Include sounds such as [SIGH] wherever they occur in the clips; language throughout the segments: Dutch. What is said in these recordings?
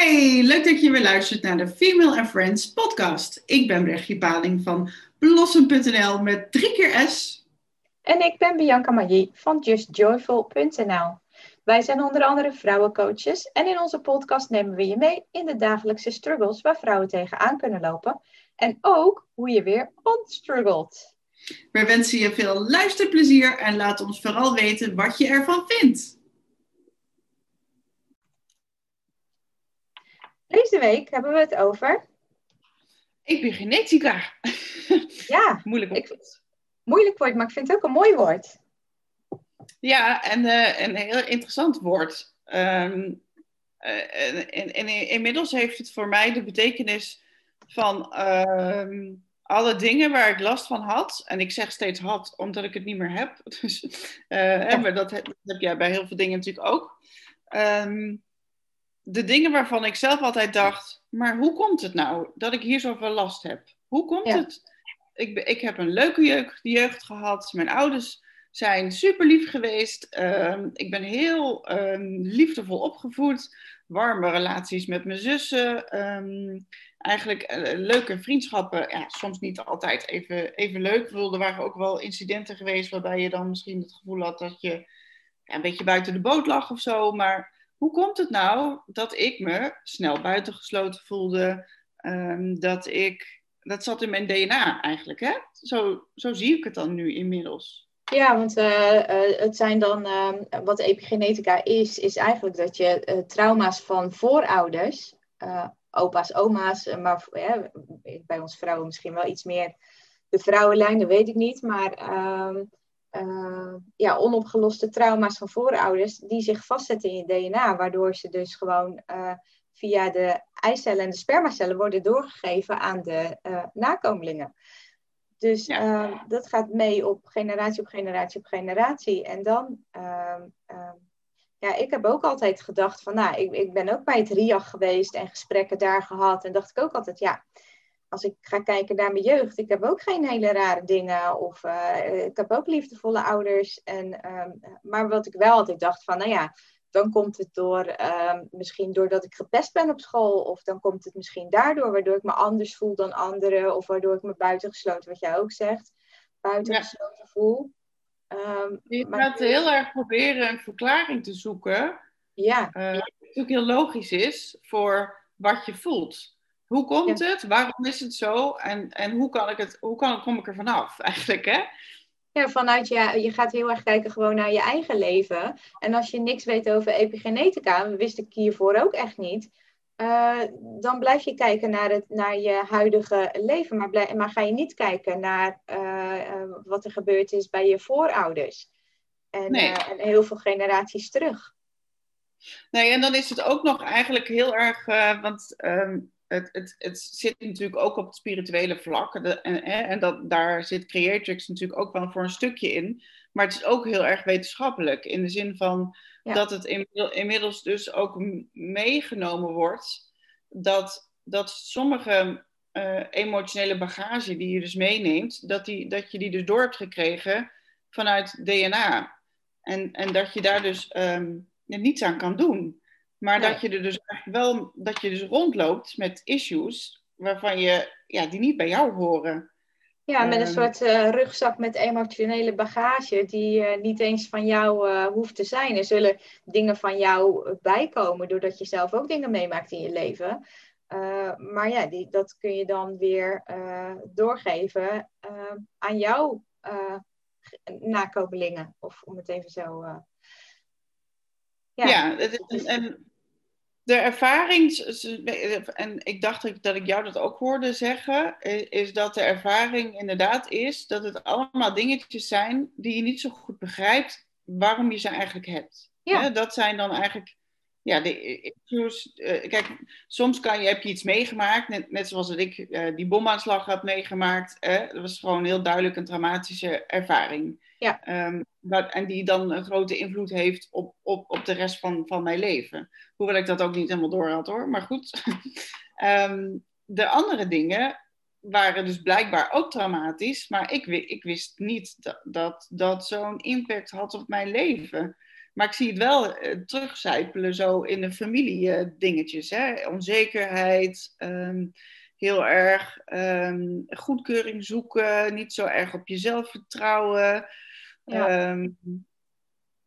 Hey, leuk dat je weer luistert naar de Female and Friends podcast. Ik ben Brechtje Paling van Blossom.nl met drie keer S. En ik ben Bianca Magie van JustJoyful.nl. Wij zijn onder andere vrouwencoaches en in onze podcast nemen we je mee in de dagelijkse struggles waar vrouwen tegenaan kunnen lopen. En ook hoe je weer onstruggelt. We wensen je veel luisterplezier en laat ons vooral weten wat je ervan vindt. Deze week hebben we het over. Epigenetica. [LAUGHS] Ja, Moeilijk ik, moeilijk woord, maar ik vind het ook een mooi woord. Ja, en uh, een heel interessant woord. Um, uh, en, en, en, inmiddels heeft het voor mij de betekenis van uh, alle dingen waar ik last van had. En ik zeg steeds had, omdat ik het niet meer heb. [LAUGHS] Dus, ja. maar dat heb, dat heb, jij bij heel veel dingen natuurlijk ook. Um, de dingen waarvan ik zelf altijd dacht, maar hoe komt het nou dat ik hier zoveel last heb? Hoe komt ja. het? Ik, ik heb een leuke jeugd, jeugd gehad. Mijn ouders zijn super lief geweest. Um, ik ben heel um, liefdevol opgevoed. Warme relaties met mijn zussen. Um, eigenlijk uh, leuke vriendschappen. Ja, soms niet altijd even, even leuk. Ik bedoel, er waren ook wel incidenten geweest waarbij je dan misschien het gevoel had dat je ja, een beetje buiten de boot lag of zo. Maar hoe komt het nou dat ik me snel buitengesloten voelde? dat ik, dat zat in mijn DNA eigenlijk, hè? Zo, zo zie ik het dan nu inmiddels. Ja, want uh, uh, het zijn dan, uh, wat epigenetica is, is eigenlijk dat je trauma's van voorouders, opa's, oma's, maar bij ons vrouwen misschien wel iets meer de vrouwenlijn, dat weet ik niet, maar ehm, ja, onopgeloste trauma's van voorouders, die zich vastzetten in je DNA, waardoor ze dus gewoon via de eicellen en de spermacellen worden doorgegeven aan de nakomelingen. Dus ja. uh, dat gaat mee op generatie op generatie op generatie. En dan, uh, uh, ja, ik heb ook altijd gedacht van, nou, ik, ik ben ook bij het RIAG geweest en gesprekken daar gehad. En dacht ik ook altijd, ja, als ik ga kijken naar mijn jeugd, ik heb ook geen hele rare dingen. Of uh, ik heb ook liefdevolle ouders. En, ehm, maar wat ik wel altijd dacht van, nou ja, dan komt het door, uh, misschien doordat ik gepest ben op school. Of dan komt het misschien daardoor, waardoor ik me anders voel dan anderen. Of waardoor ik me buitengesloten, wat jij ook zegt, buitengesloten ja. voel. Um, je maar... gaat heel erg proberen een verklaring te zoeken. Ja. Uh, wat natuurlijk heel logisch is voor wat je voelt. Hoe komt ja. het? Waarom is het zo? En, en hoe, kan ik het, hoe kan, kom ik er vanaf [LAUGHS] eigenlijk? Hè? Ja, vanuit je, je gaat heel erg kijken gewoon naar je eigen leven. En als je niks weet over epigenetica, wist ik hiervoor ook echt niet. Uh, dan blijf je kijken naar, het, naar je huidige leven. Maar, blijf, maar ga je niet kijken naar uh, uh, wat er gebeurd is bij je voorouders. En, nee. en heel veel generaties terug. Nee, en dan is het ook nog eigenlijk heel erg. want um, het, het, het zit natuurlijk ook op het spirituele vlak. De, en, en dat, daar zit Creatrix natuurlijk ook wel voor een stukje in. Maar het is ook heel erg wetenschappelijk. In de zin van ja. dat het inmiddels dus ook meegenomen wordt. Dat, dat sommige uh, emotionele bagage die je dus meeneemt. Dat, die, dat je die dus door hebt gekregen vanuit DNA. En, en dat je daar dus um, niets aan kan doen. Maar nee. dat je er dus eigenlijk wel, dat je dus rondloopt met issues waarvan je, ja, die niet bij jou horen. Ja, met een um, soort uh, rugzak met emotionele bagage die uh, niet eens van jou uh, hoeft te zijn. Er zullen dingen van jou bijkomen doordat je zelf ook dingen meemaakt in je leven. maar ja, die, dat kun je dan weer doorgeven aan jouw nakomelingen. Of om het even zo. ja, ja het, en de ervaring, en ik dacht dat ik jou dat ook hoorde zeggen, is dat de ervaring inderdaad is dat het allemaal dingetjes zijn die je niet zo goed begrijpt waarom je ze eigenlijk hebt. Ja. dat zijn dan eigenlijk ja, de issues. Kijk, soms kan je, heb je iets meegemaakt, net, net zoals dat ik die bomaanslag had meegemaakt. dat was gewoon heel duidelijk een traumatische ervaring. Ja. Um, en die dan een grote invloed heeft op, op, op de rest van, van mijn leven. Hoewel ik dat ook niet helemaal door had hoor, maar goed. um, [LAUGHS] de andere dingen waren dus blijkbaar ook traumatisch, maar ik, ik wist niet dat dat, dat zo'n impact had op mijn leven. Maar ik zie het wel terugcijpelen zo in de familie dingetjes. Hè? Onzekerheid, ehm, heel erg um, goedkeuring zoeken, niet zo erg op jezelf vertrouwen. Ja. Ehm,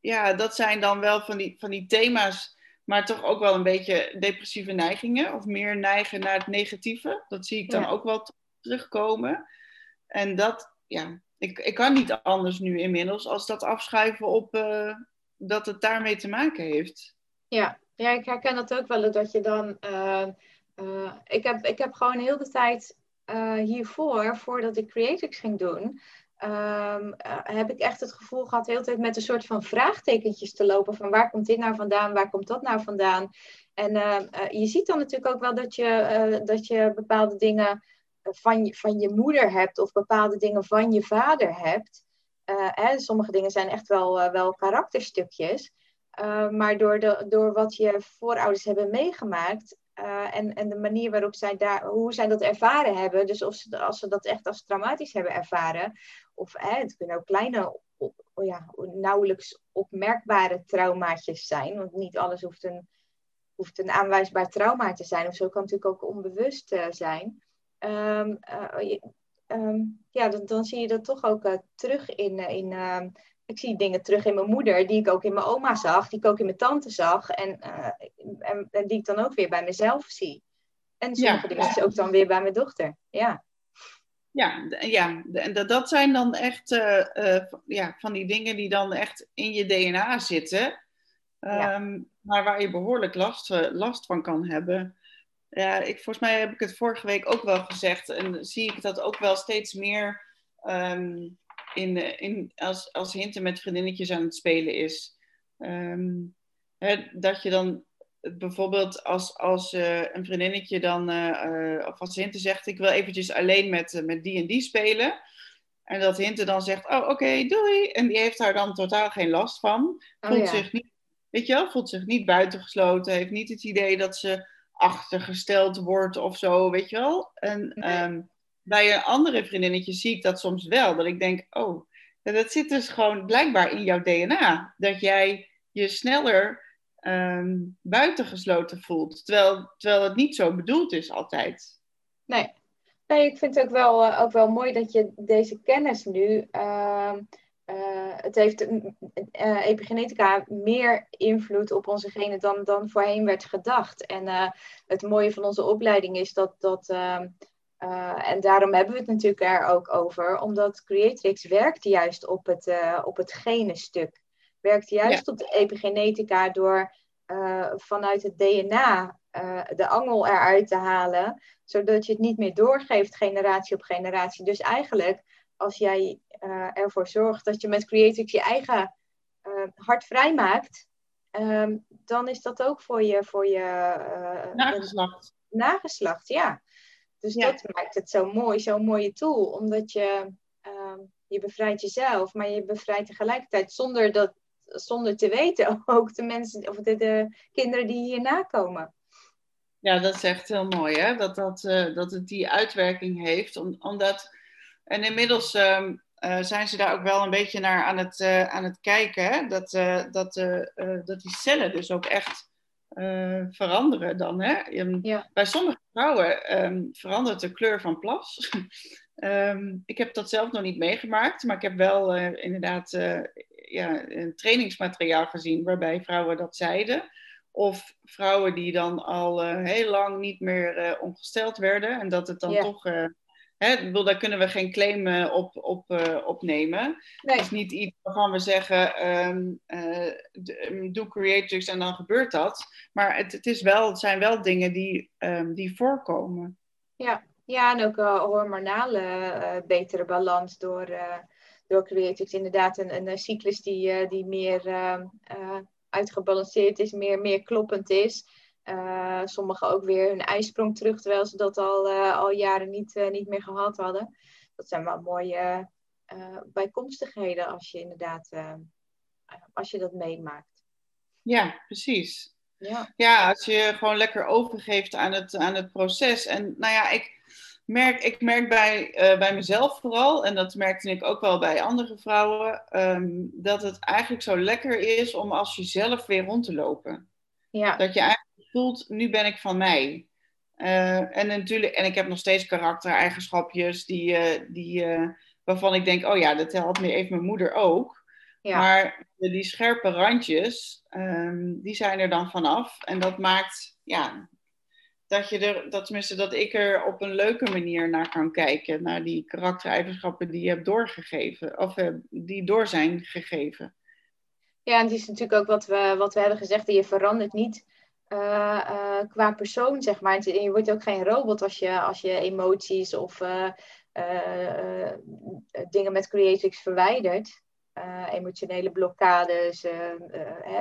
ja, dat zijn dan wel van die, van die thema's, maar toch ook wel een beetje depressieve neigingen of meer neigen naar het negatieve. Dat zie ik dan ook wel terugkomen. En dat, ja, ik, ik kan niet anders nu inmiddels als dat afschuiven op uh, dat het daarmee te maken heeft. Ja, ja ik herken dat ook wel, dat je dan. Uh, uh, ik, heb, ik heb gewoon heel de tijd hiervoor, voordat ik Creatrix ging doen, um, heb ik echt het gevoel gehad, de hele tijd met een soort van vraagtekentjes te lopen. Van waar komt dit nou vandaan? Waar komt dat nou vandaan? En je ziet dan natuurlijk ook wel dat je, dat je bepaalde dingen van, van je moeder hebt of bepaalde dingen van je vader hebt. Uh, hè, sommige dingen zijn echt wel, uh, wel karakterstukjes. Uh, maar door, de, door wat je voorouders hebben meegemaakt en, en de manier waarop zij daar, hoe zij dat ervaren hebben, dus of ze, als ze dat echt als traumatisch hebben ervaren, of het kunnen ook kleine, op, ja, nauwelijks opmerkbare traumaatjes zijn, want niet alles hoeft een, hoeft een aanwijsbaar trauma te zijn, of zo kan natuurlijk ook onbewust zijn. Um, um, ja, dan, dan, zie je dat toch ook uh, terug in. Uh, in uh, ik zie dingen terug in mijn moeder, die ik ook in mijn oma zag, die ik ook in mijn tante zag, en, en, en, die ik dan ook weer bij mezelf zie. En sommige ja. dingen ook dan weer bij mijn dochter. Ja. Ja, ja, en dat, dat zijn dan echt ja, van die dingen die dan echt in je DNA zitten. Ja. Ehm, maar waar je behoorlijk last, last van kan hebben. Ja, ik, volgens mij heb ik het vorige week ook wel gezegd. En zie ik dat ook wel steeds meer um, in, in, als, als Hinten met vriendinnetjes aan het spelen is. Um, hè, dat je dan bijvoorbeeld als, als uh, een vriendinnetje dan, uh, of als Hinte zegt, ik wil eventjes alleen met, met die en die spelen. En dat Hinte dan zegt, oh oké, okay, doei. En die heeft daar dan totaal geen last van. Oh, voelt ja. zich niet, weet je wel, voelt zich niet buitengesloten. Heeft niet het idee dat ze achtergesteld wordt of zo, weet je wel. En um, bij een andere vriendinnetje zie ik dat soms wel. Dat ik denk, oh, dat zit dus gewoon blijkbaar in jouw DNA. Dat jij je sneller um, buitengesloten voelt. Terwijl, terwijl het niet zo bedoeld is altijd. Nee. Nee, ik vind het ook wel, uh, ook wel mooi dat je deze kennis nu uh, het heeft uh, epigenetica meer invloed op onze genen dan, dan voorheen werd gedacht. En uh, het mooie van onze opleiding is dat, dat ehm, en daarom hebben we het natuurlijk er ook over, omdat Creatrix werkt juist op het, op het genenstuk. Werkt juist ja. op de epigenetica door vanuit het DNA de angel eruit te halen, zodat je het niet meer doorgeeft generatie op generatie. Dus eigenlijk als jij uh, ervoor zorgt dat je met Creatrix je eigen uh, hart vrijmaakt, um, dan is dat ook voor je, voor je uh, nageslacht. nageslacht, ja. Dus ja. dat maakt het zo mooi, zo'n mooie tool, omdat je, um, je bevrijdt jezelf, maar je bevrijdt tegelijkertijd zonder, dat, zonder te weten [LAUGHS] ook de mensen of de, de kinderen die hierna komen. Ja, dat is echt heel mooi, hè? Dat, dat, dat het die uitwerking heeft, om, omdat en inmiddels uh, uh, zijn ze daar ook wel een beetje naar aan het, uh, aan het kijken. Hè? Dat, uh, dat, dat die cellen dus ook echt veranderen dan. Hè? Ja. Bij sommige vrouwen um, verandert de kleur van plas. [LAUGHS] ik heb dat zelf nog niet meegemaakt, maar ik heb wel inderdaad ja, een trainingsmateriaal gezien waarbij vrouwen dat zeiden. Of vrouwen die dan al heel lang niet meer ongesteld werden en dat het dan ja. toch Hè, daar kunnen we geen claim uh, op, op, uh, opnemen. Nee. Het is niet iets waarvan we zeggen, um, uh, doe creatives en dan gebeurt dat. Maar het, het, is wel, het zijn wel dingen die, um, die voorkomen. Ja. ja, en ook hormonale betere balans door, door creatives. Inderdaad, een, een cyclus die, die meer ehm, uitgebalanceerd is, meer, meer kloppend is. Uh, sommigen ook weer hun ijsprong terug, terwijl ze dat al, uh, al jaren niet, uh, niet meer gehad hadden. Dat zijn wel mooie bijkomstigheden als je inderdaad als je dat meemaakt. Ja, precies. Ja. ja, als je gewoon lekker overgeeft aan het, aan het proces. En nou ja, ik merk, ik merk bij, bij mezelf vooral, en dat merkte ik ook wel bij andere vrouwen, um, dat het eigenlijk zo lekker is om als jezelf weer rond te lopen. Ja. Dat je eigenlijk voelt, nu ben ik van mij. Uh, en natuurlijk, en ik heb nog steeds karaktereigenschapjes die, uh, die, waarvan ik denk, oh ja, dat had me even mijn moeder ook. Ja. Maar die scherpe randjes, um, die zijn er dan vanaf. En dat maakt, ja, dat je er, dat tenminste dat ik er op een leuke manier naar kan kijken, naar die karaktereigenschappen die je hebt doorgegeven, of die door zijn gegeven. Ja, en het is natuurlijk ook wat we, wat we hebben gezegd, je verandert niet uh, uh, qua persoon, zeg maar. Je wordt ook geen robot als je, als je emoties of dingen met Creatrix verwijdert. emotionele blokkades,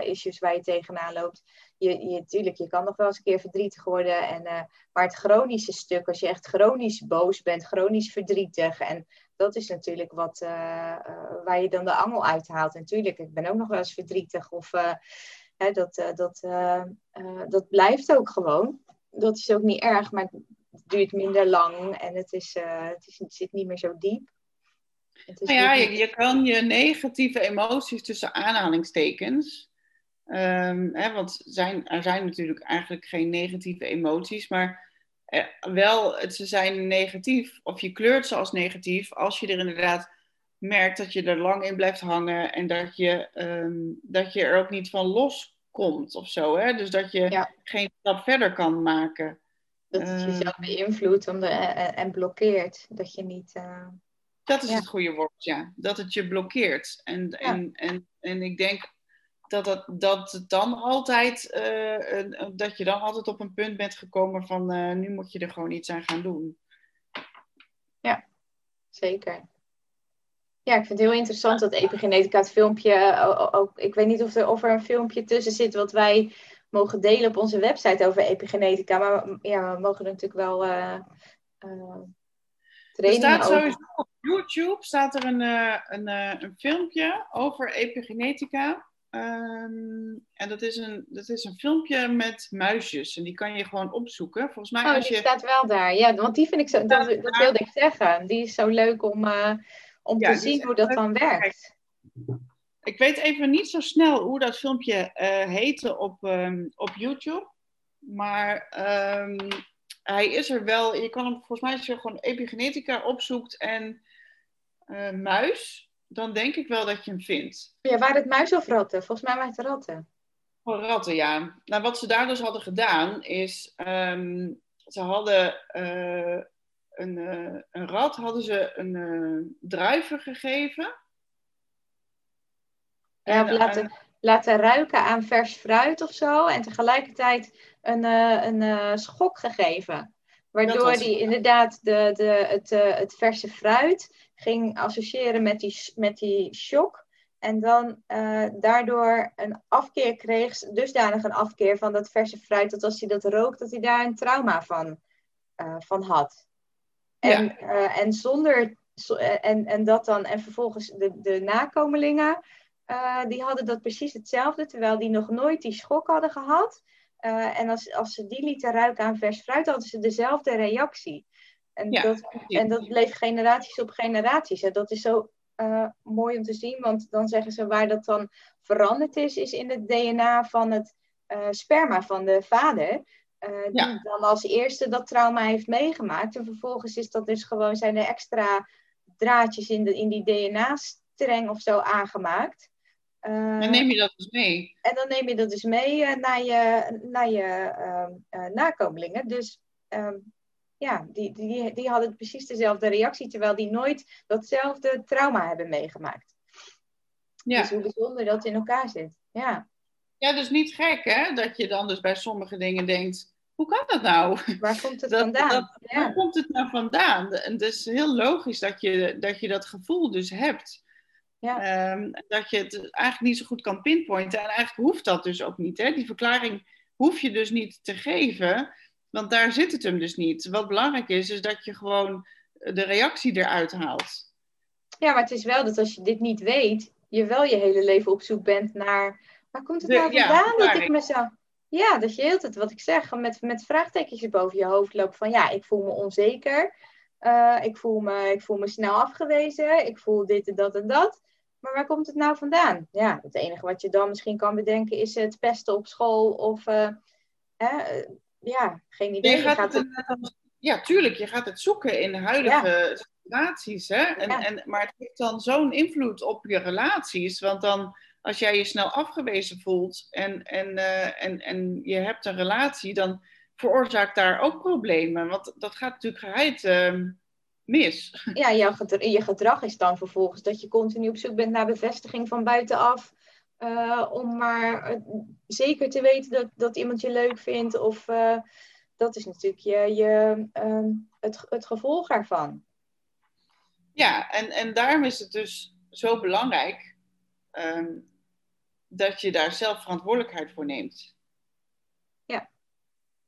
issues waar je tegenaan loopt je, je, tuurlijk, je kan nog wel eens een keer verdrietig worden. En, maar het chronische stuk, als je echt chronisch boos bent, chronisch verdrietig. En dat is natuurlijk wat, waar je dan de angel uithaalt. En tuurlijk, ik ben ook nog wel eens verdrietig. Of hè, dat, dat, dat blijft ook gewoon. Dat is ook niet erg, maar het duurt minder lang. En het, is, het, is, het zit niet meer zo diep. Nou ja, je, je kan je negatieve emoties tussen aanhalingstekens Um, hè, want zijn, er zijn natuurlijk eigenlijk geen negatieve emoties, maar eh, wel, ze zijn negatief, of je kleurt ze als negatief, als je er inderdaad merkt dat je er lang in blijft hangen en dat je, um, dat je er ook niet van loskomt of zo. Hè? Dus dat je geen stap verder kan maken. Dat het jezelf uh, beïnvloedt en, en blokkeert. Dat je niet. Uh, dat is het goede woord, ja. Dat het je blokkeert. En, en, en, en ik denk dat, dat, dat, dan altijd, uh, dat je dan altijd op een punt bent gekomen van uh, nu moet je er gewoon iets aan gaan doen. Ja, zeker. Ja, ik vind het heel interessant dat epigenetica het filmpje, ook, ik weet niet of er, of er een filmpje tussen zit wat wij mogen delen op onze website over epigenetica, maar ja, we mogen er natuurlijk wel uh, er staat sowieso op YouTube staat er een, een, een filmpje over epigenetica. Ehm, en dat is, een, dat is een filmpje met muisjes. En die kan je gewoon opzoeken. Volgens mij oh, als die je... staat wel daar. Ja, want die vind ik zo... Dat, dat wilde ik zeggen. Die is zo leuk om, om ja, te zien hoe dat dan werkt. Ik weet even niet zo snel hoe dat filmpje uh, heette op, um, op YouTube. Maar um, hij is er wel... Je kan hem volgens mij als je gewoon epigenetica opzoekt en uh, muis dan denk ik wel dat je hem vindt. Ja, waren het muis of ratten? Volgens mij waren het ratten. Oh, ratten, ja. Nou, wat ze daar dus hadden gedaan is, um, ze hadden uh, een, uh, een rat, hadden ze een uh, druiven gegeven. Ja, of laten, laten ruiken aan vers fruit of zo. En tegelijkertijd een, een schok gegeven. Waardoor die inderdaad de, de, het, het verse fruit ging associëren met die, met die shock. En dan uh, daardoor een afkeer kreeg, dusdanig een afkeer van dat verse fruit, dat als hij dat rookt, dat hij daar een trauma van, uh, van had. En, ja. uh, en zonder, en, en dat dan, en vervolgens de, de nakomelingen, die hadden dat precies hetzelfde, terwijl die nog nooit die schok hadden gehad. en als, als ze die lieten ruiken aan vers fruit, hadden ze dezelfde reactie. En, dat, en dat bleef generaties op generaties. En dat is zo uh, mooi om te zien, want dan zeggen ze waar dat dan veranderd is, is in het DNA van het sperma van de vader. Uh, die ja. dan als eerste dat trauma heeft meegemaakt. En vervolgens is dat dus gewoon, zijn er extra draadjes in, de, in die DNA-streng of zo aangemaakt. en neem je dat dus mee? En dan neem je dat dus mee naar je, naar je nakomelingen. Dus um, ja, die, die, die hadden precies dezelfde reactie, terwijl die nooit datzelfde trauma hebben meegemaakt. Ja. Dus hoe bijzonder dat in elkaar zit. Ja. Ja, dus niet gek hè, dat je dan dus bij sommige dingen denkt, hoe kan dat nou? Waar komt het vandaan? Dat, ja. Waar komt het nou vandaan? En het is heel logisch dat je dat, je dat gevoel dus hebt. Ja. Um, dat je het eigenlijk niet zo goed kan pinpointen. En eigenlijk hoeft dat dus ook niet. Hè? Die verklaring hoef je dus niet te geven. Want daar zit het hem dus niet. Wat belangrijk is, is dat je gewoon de reactie eruit haalt. Ja, maar het is wel dat als je dit niet weet, je wel je hele leven op zoek bent naar. Waar komt het nou vandaan ja, dat ik me zo. Ja, dat je heel het, wat ik zeg, met, met vraagtekens boven je hoofd loopt van ja, ik voel me onzeker. Eh, ik, voel me, ik voel me snel afgewezen. Ik voel dit en dat en dat. Maar waar komt het nou vandaan? Ja, het enige wat je dan misschien kan bedenken is het pesten op school of uh, ja, geen idee. Je gaat het, ja, tuurlijk, je gaat het zoeken in huidige situaties. Hè? En, en, maar het heeft dan zo'n invloed op je relaties. Want dan, als jij je snel afgewezen voelt en, en, uh, en, en je hebt een relatie, dan veroorzaakt daar ook problemen. Want dat gaat natuurlijk geheid uh, mis. Ja, jouw je gedrag is dan vervolgens dat je continu op zoek bent naar bevestiging van buitenaf. Uh, om maar uh, zeker te weten dat, dat iemand je leuk vindt. Of dat is natuurlijk je, je, ehm, het, het gevolg ervan. Ja, en, en daarom is het dus zo belangrijk um, dat je daar zelf verantwoordelijkheid voor neemt. Ja.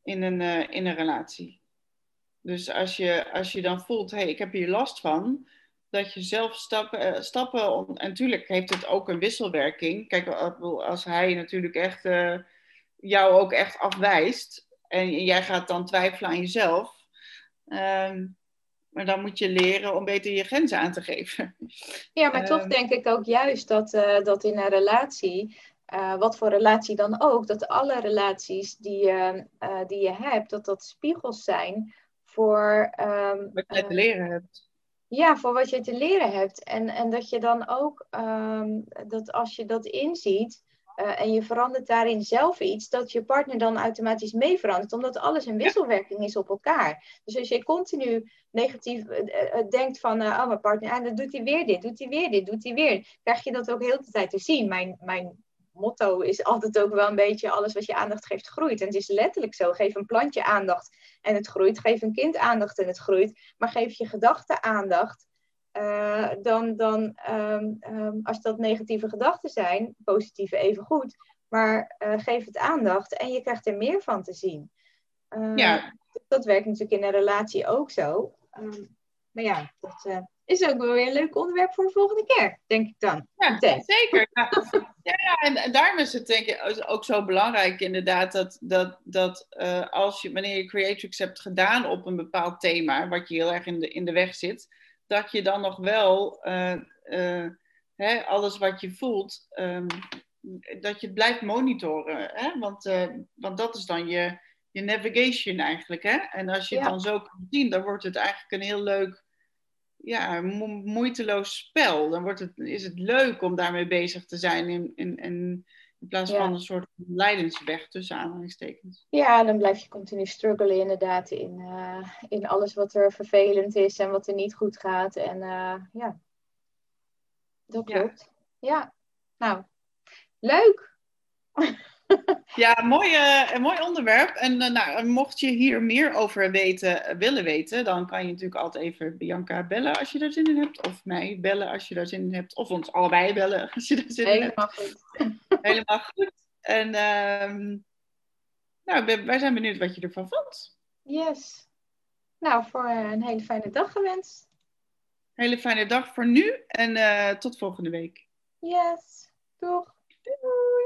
In een, in een relatie. Dus als je, als je dan voelt, hé, hey, ik heb hier last van, dat je zelf stappen, stappen en natuurlijk heeft het ook een wisselwerking. Kijk, als hij natuurlijk echt uh, jou ook echt afwijst, en jij gaat dan twijfelen aan jezelf. Um, maar dan moet je leren om beter je grenzen aan te geven. Ja, maar toch ehm, denk ik ook juist dat, uh, dat in een relatie, uh, wat voor relatie dan ook, dat alle relaties die, uh, die je hebt, dat dat spiegels zijn voor. Um, wat je te leren hebt. Ja, voor wat je te leren hebt. En, en dat je dan ook, dat als je dat inziet, uh, en je verandert daarin zelf iets, dat je partner dan automatisch mee verandert, omdat alles een wisselwerking is op elkaar. Dus als je continu negatief uh, denkt van, oh mijn partner, ah, dan doet hij weer dit, doet hij weer dit, doet hij weer, krijg je dat ook heel de tijd te zien. Mijn, mijn motto is altijd ook wel een beetje, alles wat je aandacht geeft groeit. En het is letterlijk zo, geef een plantje aandacht en het groeit, geef een kind aandacht en het groeit, maar geef je gedachten aandacht uh, dan, dan um, um, als dat negatieve gedachten zijn, positieve even goed, maar uh, geef het aandacht en je krijgt er meer van te zien. Uh, ja. Dat werkt natuurlijk in een relatie ook zo. Um, maar ja, dat is ook wel weer een leuk onderwerp voor de volgende keer, denk ik dan. Ja, zeker. Ja. [LAUGHS] en daarom is het denk ik ook zo belangrijk inderdaad dat, dat, dat als je, wanneer je Creatrix hebt gedaan op een bepaald thema, wat je heel erg in de, in de weg zit, dat je dan nog wel uh, uh, hè, alles wat je voelt, um, dat je het blijft monitoren. Hè? Want, uh, want dat is dan je, je navigation eigenlijk. Hè? En als je ja. het dan zo kan zien, dan wordt het eigenlijk een heel leuk, ja, mo moeiteloos spel. Dan wordt het, is het leuk om daarmee bezig te zijn in, in, in, in plaats ja. van een soort lijdensweg tussen aanhalingstekens. Ja, dan blijf je continu struggelen inderdaad in, uh, in alles wat er vervelend is en wat er niet goed gaat. En uh, ja, dat klopt. Ja, ja. nou, leuk. [LAUGHS] Ja, mooi, uh, een mooi onderwerp. En uh, nou, mocht je hier meer over weten, uh, willen weten, dan kan je natuurlijk altijd even Bianca bellen als je daar zin in hebt. Of mij bellen als je daar zin in hebt. Of ons allebei bellen als je daar zin Helemaal in hebt. Helemaal goed. Helemaal goed. En um, nou, wij zijn benieuwd wat je ervan vond. Yes. Nou, voor een hele fijne dag gewenst. Hele fijne dag voor nu en tot volgende week. Yes. Doeg. Doei.